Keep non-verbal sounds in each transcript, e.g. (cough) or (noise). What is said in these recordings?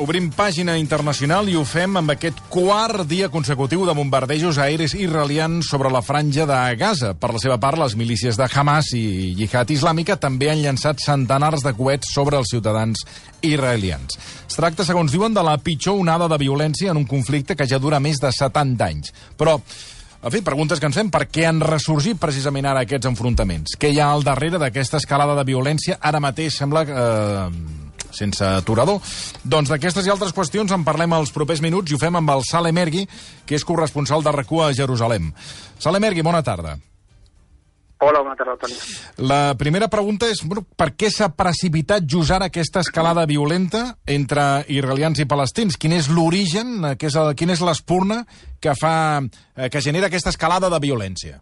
Obrim pàgina internacional i ho fem amb aquest quart dia consecutiu de bombardejos aeris israelians sobre la franja de Gaza. Per la seva part, les milícies de Hamas i Jihad Islàmica també han llançat centenars de coets sobre els ciutadans israelians. Es tracta, segons diuen, de la pitjor onada de violència en un conflicte que ja dura més de 70 anys. Però en fi, preguntes que ens fem. Per què han ressorgit precisament ara aquests enfrontaments? Què hi ha al darrere d'aquesta escalada de violència? Ara mateix sembla que... Eh, sense aturador. Doncs d'aquestes i altres qüestions en parlem als propers minuts i ho fem amb el Sale Mergui, que és corresponsal de RAC1 a Jerusalem. Sale Mergui, bona tarda. Hola, bona tarda, Toni. La primera pregunta és bueno, per què s'ha precipitat just ara aquesta escalada violenta entre israelians i palestins? Quin és l'origen, eh, és quina és l'espurna que, fa, eh, que genera aquesta escalada de violència?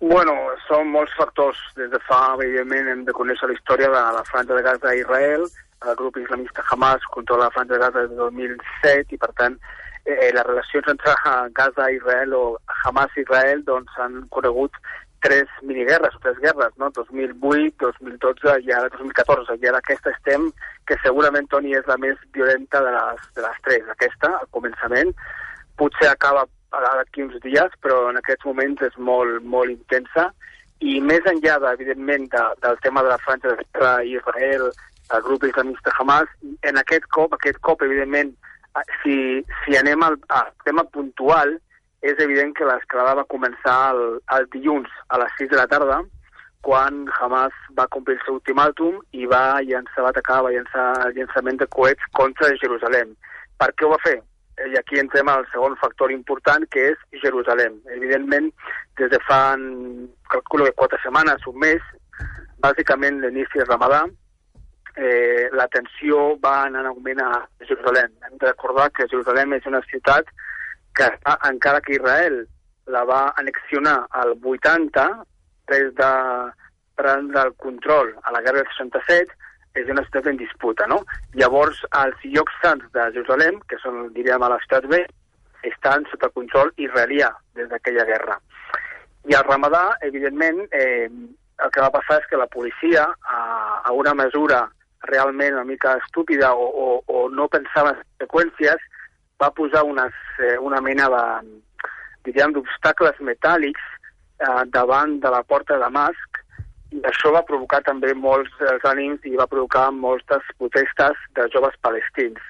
Bueno, són molts factors. Des de fa, evidentment, hem de conèixer la història de la franja de Gaza a Israel. El grup islamista Hamas controla la franja de Gaza des de 2007 i, per tant, eh, les relacions entre Gaza i Israel o Hamas i Israel doncs, han conegut tres miniguerres, tres guerres, no? 2008, 2012 i ara 2014. I ara aquesta estem, que segurament, Toni, és la més violenta de les, de les tres. Aquesta, al començament, potser acaba d'aquí uns dies, però en aquests moments és molt, molt intensa. I més enllà, evidentment, de, del tema de la franja de Israel, el grup islamista Hamas, en aquest cop, aquest cop, evidentment, si, si anem al, al tema puntual, és evident que l'escalada va començar el, el dilluns a les 6 de la tarda, quan Hamas va complir el seu ultimàtum i va llançar, va atacar, va llançar el llançament de coets contra Jerusalem. Per què ho va fer? I aquí entrem al segon factor important, que és Jerusalem. Evidentment, des de fa, calculo que quatre setmanes, un mes, bàsicament l'inici de Ramadà, eh, la tensió va anar en augment a Jerusalem. Hem de recordar que Jerusalem és una ciutat que, encara que Israel la va anexionar al 80, des de prendre el control a la guerra del 67, és una ciutat en disputa, no? Llavors, els llocs sants de Jerusalem, que són, diríem, a l'estat B, estan sota control israelià des d'aquella guerra. I al Ramadà, evidentment, eh, el que va passar és que la policia, a, a una mesura realment una mica estúpida o, o, o no pensava en seqüències, va posar unes, eh, una mena de, diríem, d'obstacles metàl·lics eh, davant de la porta de Damasc i això va provocar també molts dels ànims i va provocar moltes protestes de joves palestins.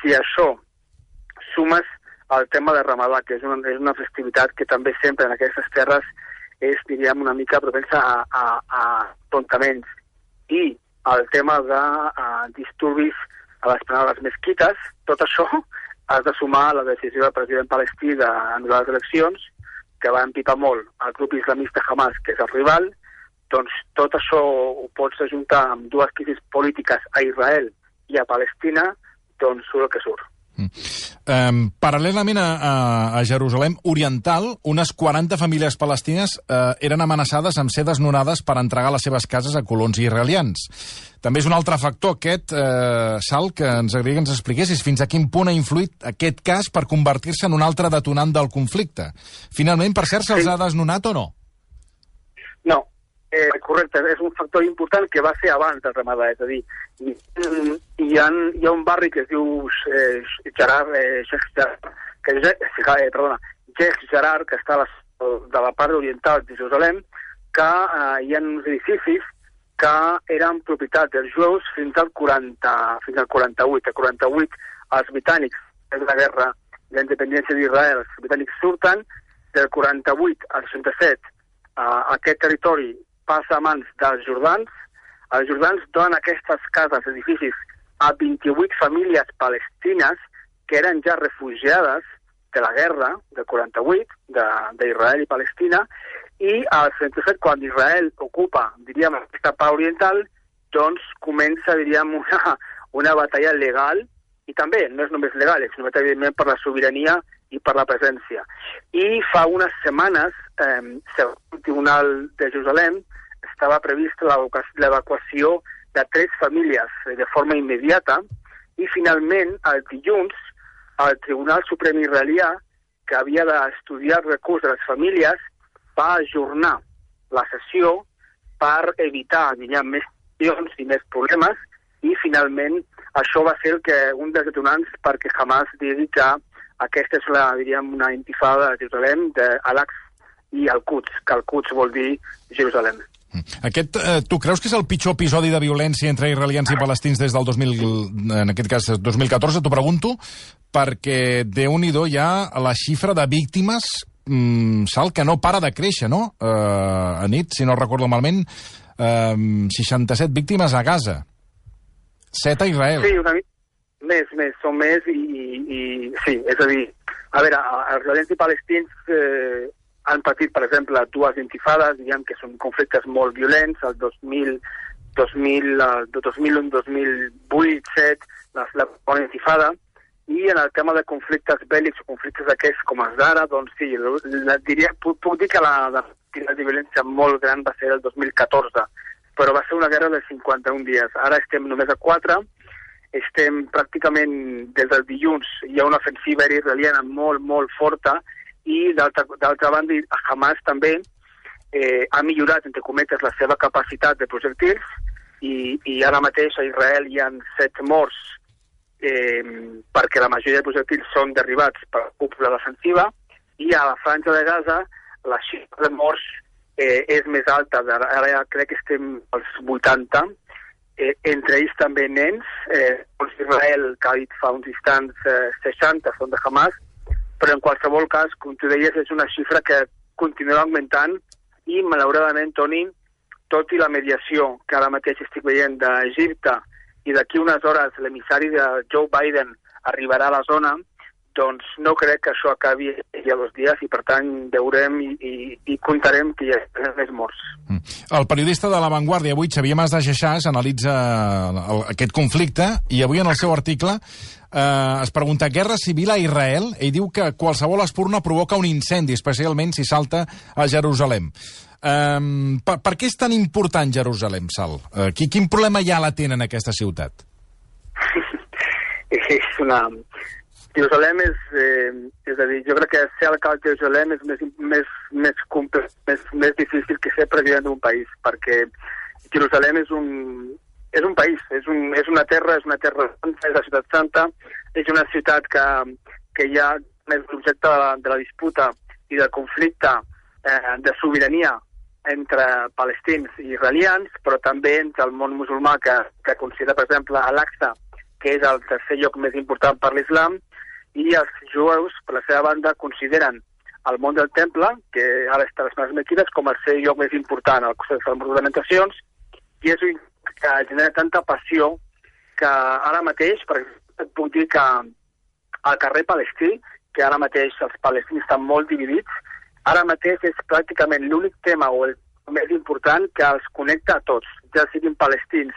Si això sumes al tema de Ramadà, que és una, és una festivitat que també sempre en aquestes terres és, diríem, una mica propensa a, a, a tontaments, i el tema de uh, disturbis a les penades mesquites, tot això has de sumar la decisió del president palestí d'anul·lar les eleccions, que va empipar molt el grup islamista Hamas, que és el rival, doncs tot això ho pots ajuntar amb dues crisis polítiques a Israel i a Palestina, doncs surt el que surt. Mm. Um, paral·lelament a, a, a Jerusalem Oriental, unes 40 famílies palestines uh, eren amenaçades amb ser desnonades per entregar les seves cases a colons israelians. També és un altre factor aquest, eh, Sal, que ens agradaria que ens expliquessis fins a quin punt ha influït aquest cas per convertir-se en un altre detonant del conflicte. Finalment, per cert, se'ls Sí. ha desnonat o no? No, eh, correcte, és un factor important que va ser abans del Ramadà, és a dir, hi, hi, ha, hi ha un barri que es diu eh, Gerard, eh, Sheikh Gerard, que, eh, perdona, Sheikh Gerard, que està a la, de la part oriental de Jerusalem, que eh, hi ha uns edificis que eren propietat dels jueus fins al 40, fins al 48. El 48 els britànics, és la guerra de la independència d'Israel, els britànics surten, del 48 al 67 uh, aquest territori passa a mans dels jordans, els jordans donen aquestes cases, edificis, a 28 famílies palestines que eren ja refugiades de la guerra del 48, d'Israel i Palestina, i al 67, quan Israel ocupa, diríem, aquesta part oriental, doncs comença, diríem, una, una batalla legal i també no és només legal, sinó evidentment per la sobirania i per la presència. I fa unes setmanes, eh, el Tribunal de Jerusalem, estava prevista l'evacuació de tres famílies de forma immediata i finalment el dilluns el Tribunal Suprem Israelià, que havia d'estudiar el recurs de les famílies, va ajornar la sessió per evitar hi més tensions i més problemes i finalment això va ser el que un dels detonants perquè Hamas digui que aquesta és la, diríem, una intifada de Jerusalem, d'Alax i el Quds, que el Quds vol dir Jerusalem. Aquest, eh, tu creus que és el pitjor episodi de violència entre israelians i palestins des del 2000, en aquest cas 2014, t'ho pregunto, perquè de nhi hi ha la xifra de víctimes mm, sal que no para de créixer, no? Eh, a nit, si no recordo malament, eh, 67 víctimes a Gaza. 7 a Israel. Sí, una mica més, més, són més i, i, i sí, és a dir, a veure, els israelians i palestins eh, han patit, per exemple, dues intifades, diguem que són conflictes molt violents, el 2000, 2000, el 2001, 2008, 7, la, la bona intifada, i en el tema de conflictes bèl·lics o conflictes d'aquests com els d'ara, doncs sí, la, diria, puc, puc dir que la, la, la de violència molt gran va ser el 2014, però va ser una guerra de 51 dies. Ara estem només a 4, estem pràcticament des del dilluns, hi ha una ofensiva israeliana molt, molt forta, i d'altra banda Hamas també eh, ha millorat, entre cometes, la seva capacitat de projectils i, i ara mateix a Israel hi ha set morts eh, perquè la majoria de projectils són derivats per la cúpula defensiva i a la franja de Gaza la xifra de morts eh, és més alta, ara ja crec que estem als 80, eh, entre ells també nens, eh, Israel, que ha dit fa uns instants eh, 60 són de Hamas, però en qualsevol cas, com tu deies, és una xifra que continua augmentant i, malauradament, Toni, tot i la mediació que ara mateix estic veient d'Egipte i d'aquí unes hores l'emissari de Joe Biden arribarà a la zona, doncs no crec que això acabi ja dos dies i per tant veurem i, i, i comptarem que hi ha més morts. Mm. El periodista de La Vanguardia avui, Xavier Mas de Geixàs, analitza el, aquest conflicte i avui en el seu article eh, es pregunta guerra civil a Israel. Ell diu que qualsevol espurna provoca un incendi, especialment si salta a Jerusalem. Um, per, per què és tan important Jerusalem, Sal? Uh, quin, quin problema ja la tenen aquesta ciutat? (laughs) és una, Jerusalem és, eh, és a dir, jo crec que ser alcalde de Jerusalem és més, més, més, complex, més, més difícil que ser president d'un país, perquè Jerusalem és un, és un país, és, un, és una terra, és una terra santa, és la ciutat santa, és una ciutat que, que ha més l'objecte de, la, de la disputa i del conflicte eh, de sobirania entre palestins i israelians, però també entre el món musulmà que, que considera, per exemple, l'Aqsa, que és el tercer lloc més important per l'islam, i els jueus, per la seva banda, consideren el món del temple, que ara està a les mequides, com el seu lloc més important al costat de les ornamentacions, i és un que genera tanta passió que ara mateix, per exemple, et puc dir que al carrer palestí, que ara mateix els palestins estan molt dividits, ara mateix és pràcticament l'únic tema o el més important que els connecta a tots, ja siguin palestins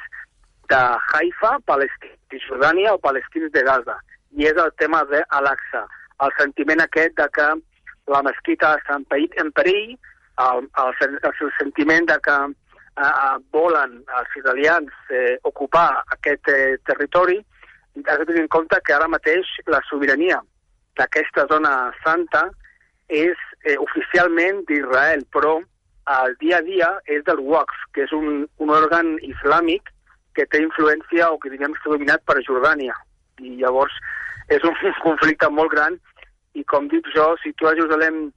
de Haifa, palestins de Jordània o palestins de Gaza i és el tema de Al-Aqsa, el sentiment aquest de que la mesquita està en perill, el, el, el sentiment de que eh, eh, volen els israelians eh, ocupar aquest eh, territori, has de tenir en compte que ara mateix la sobirania d'aquesta zona santa és eh, oficialment d'Israel, però el dia a dia és del Waqf, que és un, un òrgan islàmic que té influència o que diguem està dominat per Jordània. I llavors és un (laughs) conflicte molt gran i com dic jo, si tu a Jerusalem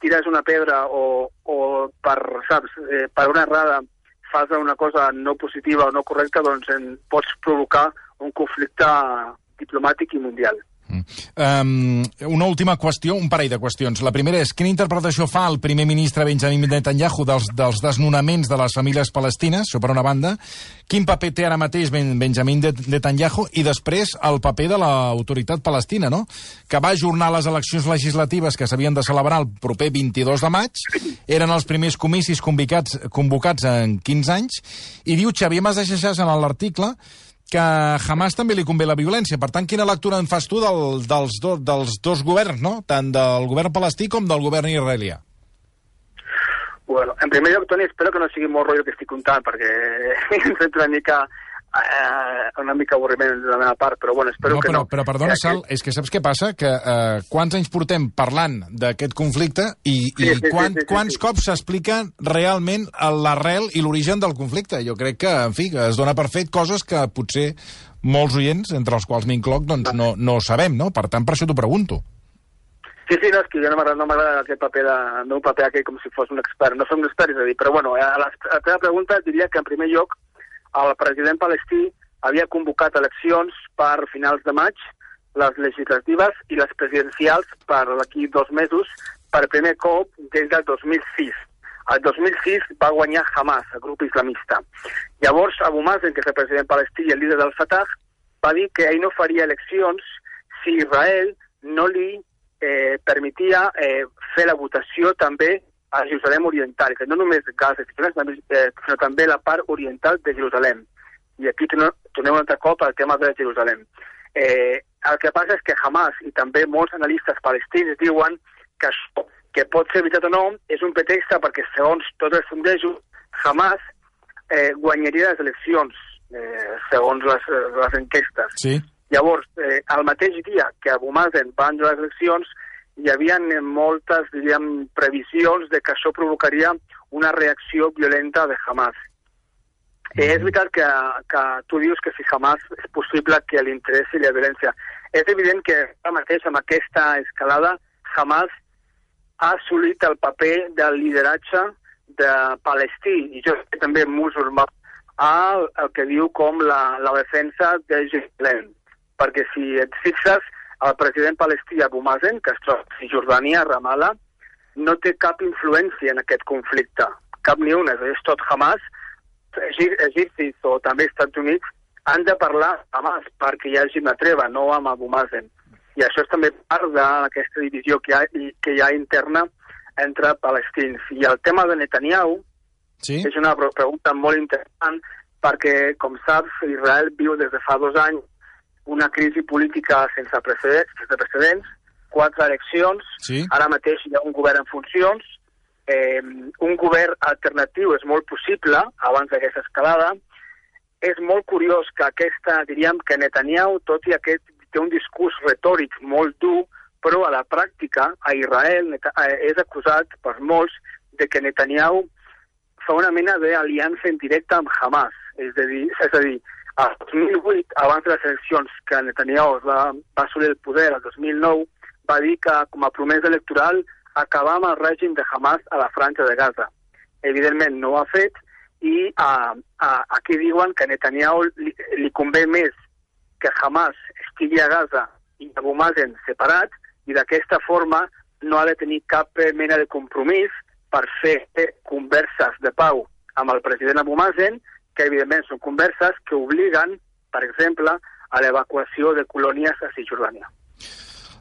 tires una pedra o, o per, saps, eh, per una errada fas una cosa no positiva o no correcta, doncs en, pots provocar un conflicte diplomàtic i mundial. Um, una última qüestió, un parell de qüestions. La primera és, quina interpretació fa el primer ministre Benjamin Netanyahu dels, dels desnonaments de les famílies palestines, això per una banda? Quin paper té ara mateix ben, Benjamin Netanyahu? I després el paper de l'autoritat palestina, no? Que va ajornar les eleccions legislatives que s'havien de celebrar el proper 22 de maig, eren els primers comicis convocats, convocats en 15 anys, i diu Xavier Mas de Xaixàs en l'article que a Hamas també li convé la violència. Per tant, quina lectura en fas tu del, dels, do, dels dos governs, no? tant del govern palestí com del govern israelià? Bueno, en primer lloc, Toni, espero que no sigui molt rotllo que estic contant, perquè (laughs) em sento una mica eh, una mica avorriment de la meva part, però bueno, espero no, que però, no. Però perdona, que, Sal, és que saps què passa? Que eh, quants anys portem parlant d'aquest conflicte i, Sí, i sí, quan, sí, sí, quants sí. cops s'explica realment l'arrel i l'origen del conflicte? Jo crec que, en fi, que es dona per fet coses que potser molts oients, entre els quals m'incloc, doncs no, no sabem, no? Per tant, per això t'ho pregunto. Sí, sí, no, és que jo no m'agrada no aquest paper de, el meu paper aquell com si fos un expert. No som un expert, és a dir, però bueno, a la, a la teva pregunta diria que en primer lloc el president palestí havia convocat eleccions per finals de maig, les legislatives i les presidencials per d'aquí dos mesos, per primer cop des del 2006. El 2006 va guanyar Hamas, el grup islamista. Llavors, Abu Mazen, que és el president palestí i el líder del Fatah, va dir que ell no faria eleccions si Israel no li eh, permetia eh, fer la votació també a Jerusalem Oriental, que no només Gaza, sinó, eh, sinó també la part oriental de Jerusalem. I aquí tornem un altre cop al tema de Jerusalem. Eh, el que passa és que Hamas i també molts analistes palestins diuen que això, que pot ser veritat o no, és un pretext perquè segons tots els sondejos, Hamas eh, guanyaria les eleccions, eh, segons les, les enquestes. Sí. Llavors, eh, el mateix dia que Abu Mazen va entrar les eleccions, hi havia eh, moltes, diríem, previsions de que això provocaria una reacció violenta de Hamas. Eh, és veritat que, que tu dius que si Hamas és possible que li interessi la violència. És evident que ara mateix amb aquesta escalada Hamas ha assolit el paper del lideratge de Palestí i jo també musulmà al el que diu com la, la defensa de Jerusalem. Perquè si et fixes, el president palestí Abu Mazen, que es troba a Cisjordània, a Ramallah, no té cap influència en aquest conflicte. Cap ni una. És tot Hamas, egip- egipcis o també Estats Units han de parlar amb Hamas perquè hi hagi una treva, no amb Abu Mazen. I això és també part d'aquesta divisió que hi, ha, que hi ha interna entre palestins. I el tema de Netanyahu, Sí? és una pre- pregunta molt interessant perquè, com saps, Israel viu des de fa dos anys una crisi política sense precedents, sense precedents quatre eleccions, Sí. ara mateix hi ha un govern en funcions, eh, un govern alternatiu és molt possible abans d'aquesta escalada. És molt curiós que aquesta, diríem que Netanyahu, tot i aquest, té un discurs retòric molt dur, però a la pràctica, a Israel, eh, és acusat per molts de que Netanyahu fa una mena d'aliança indirecta amb Hamas. És a dir, és a dir el 2008, abans de les eleccions que Netanyahu va, va assolir el poder, el 2009, va dir que com a promesa electoral acabar amb el règim de Hamas a la franja de Gaza. Evidentment no ho ha fet i a, a, aquí diuen que a Netanyahu li, li convé més que Hamas estigui a Gaza i Abu Mazen separat i d'aquesta forma no ha de tenir cap mena de compromís per fer converses de pau amb el president Abu Mazen, que evidentment són converses que obliguen, per exemple, a l'evacuació de colònies a Cisjordània.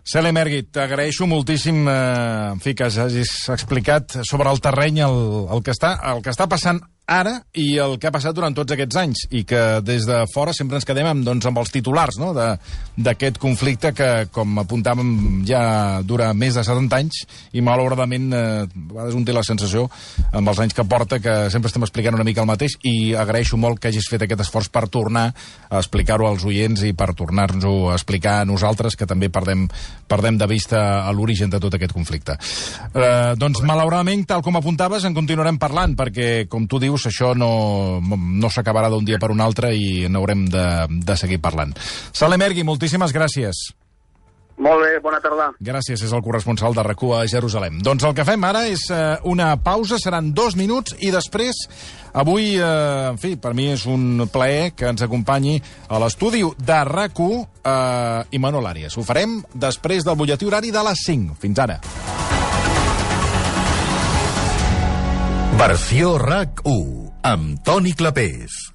Cele Mergui, t'agraeixo moltíssim eh, en fi, que hagis explicat sobre el terreny el, el, que està, el que està passant ara i el que ha passat durant tots aquests anys i que des de fora sempre ens quedem amb, doncs, amb els titulars no? D'aquest conflicte que, com apuntàvem, ja dura més de 70 anys i malauradament eh, a vegades un té la sensació amb els anys que porta que sempre estem explicant una mica el mateix i agraeixo molt que hagis fet aquest esforç per tornar a explicar-ho als oients i per tornar-nos-ho a explicar a nosaltres que també perdem, perdem de vista l'origen de tot aquest conflicte. Eh, doncs malauradament, tal com apuntaves, en continuarem parlant perquè, com tu dius, això no, no s'acabarà d'un dia per un altre i n'haurem de, de seguir parlant. Salem Ergui, moltíssimes gràcies. Molt bé, bona tarda. Gràcies, és el corresponsal de rac a Jerusalem. Doncs el que fem ara és eh, una pausa, seran dos minuts, i després, avui, eh, en fi, per mi és un plaer que ens acompanyi a l'estudi de rac eh, Imanol Àries. Ho farem després del butlletí horari de les 5. Fins ara. Versió RAC 1 amb Toni Clapés.